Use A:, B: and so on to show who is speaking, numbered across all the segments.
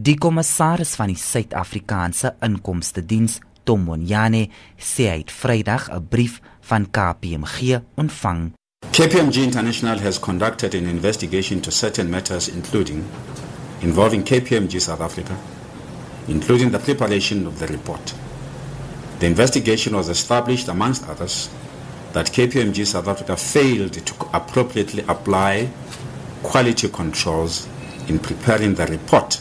A: Die kommissaris van die Suid-Afrikaanse Inkomste Diens, Tom Moyane, sê hy het Vrydag 'n brief van KPMG ontvang.
B: KPMG International has conducted an investigation to certain matters including involving KPMG South Africa, including the preparation of the report. The investigation was established, amongst others, that KPMG South Africa failed to appropriately apply quality controls in preparing the report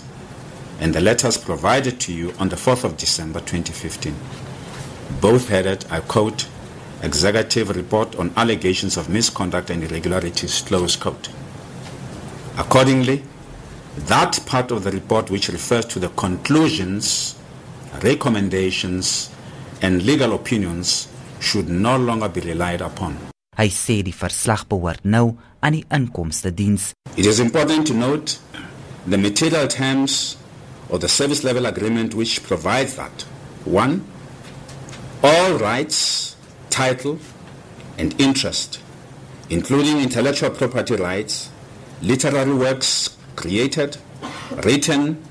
B: and the letters provided to you on the 4th of December 2015. Both headed, I quote, Executive Report on Allegations of Misconduct and Irregularities, close quote. Accordingly, that part of the report which refers to the conclusions, recommendations, and legal opinions should no longer be relied upon.
A: Hy sê die verslag behoort nou aan die inkomste diens.
B: It is important to note the material terms of the service level agreement which provides that 1 all rights, title and interest including intellectual property rights, literary works created, written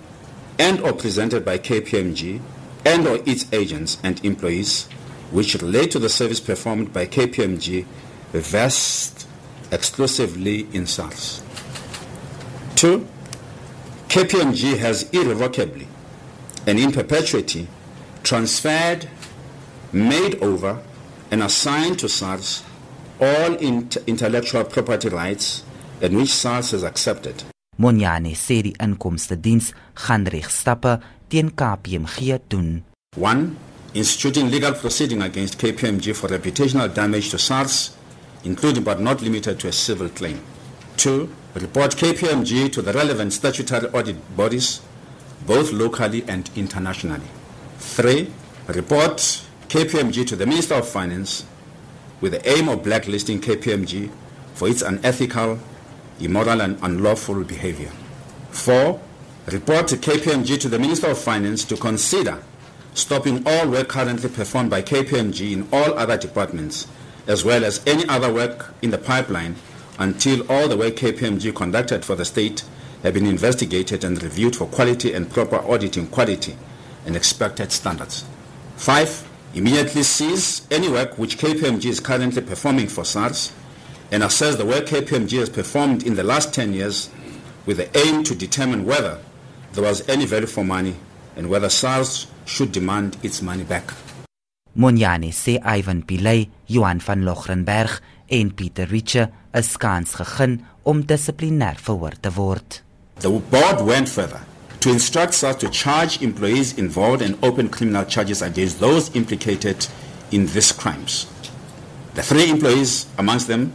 B: and or presented by KPMG and or its agents and employees which relate to the service performed by KPMG vest exclusively in SARS. Two, KPMG has irrevocably and in perpetuity transferred, made over, and assigned to SARS all intellectual property rights and which SARS has accepted.
A: Moyane sê die inkomste diens gaan regstappe teen KPMG doen.
B: 1 instituting legal proceeding against KPMG for reputational damage to SARS including but not limited to a civil claim. 2 report KPMG to the relevant statutory audit bodies both locally and internationally. 3 report KPMG to the Minister of Finance with the aim of blacklisting KPMG for its unethical immoral and unlawful behavior. Four, report to KPMG to the Minister of Finance to consider stopping all work currently performed by KPMG in all other departments, as well as any other work in the pipeline until all the work KPMG conducted for the state have been investigated and reviewed for quality and proper auditing quality and expected standards. Five, immediately cease any work which KPMG is currently performing for SARS and assess the work KPMG has performed in the last 10 years with the aim to determine whether there was any value for money and whether SARS should demand its money back.
A: Moyane sê Ivan Johan van Loggerenberg en Pieter gegee om dissiplinêr verhoor te word.
B: The board went further to instruct SARS to charge employees involved in open criminal charges against those implicated in these crimes. The three employees amongst them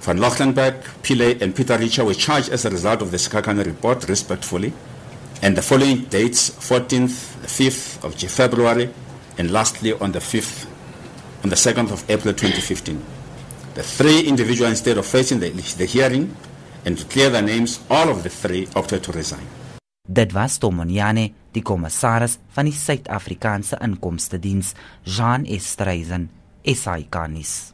B: Van Loggerenberg, Pillay, and Peter Richer were charged as a result of the Sikhakhane report, respectfully, and the following dates 14th, 5th of February, and lastly on the 5th, on the 2nd of April 2015. The three individuals, instead of facing the, the hearing and to clear their names, all of the three opted to resign.
A: Dit was Tomoniane, die kommissaris van die Suid-Afrikaanse Inkomste Diens, Jean Estreisen, SAICanis.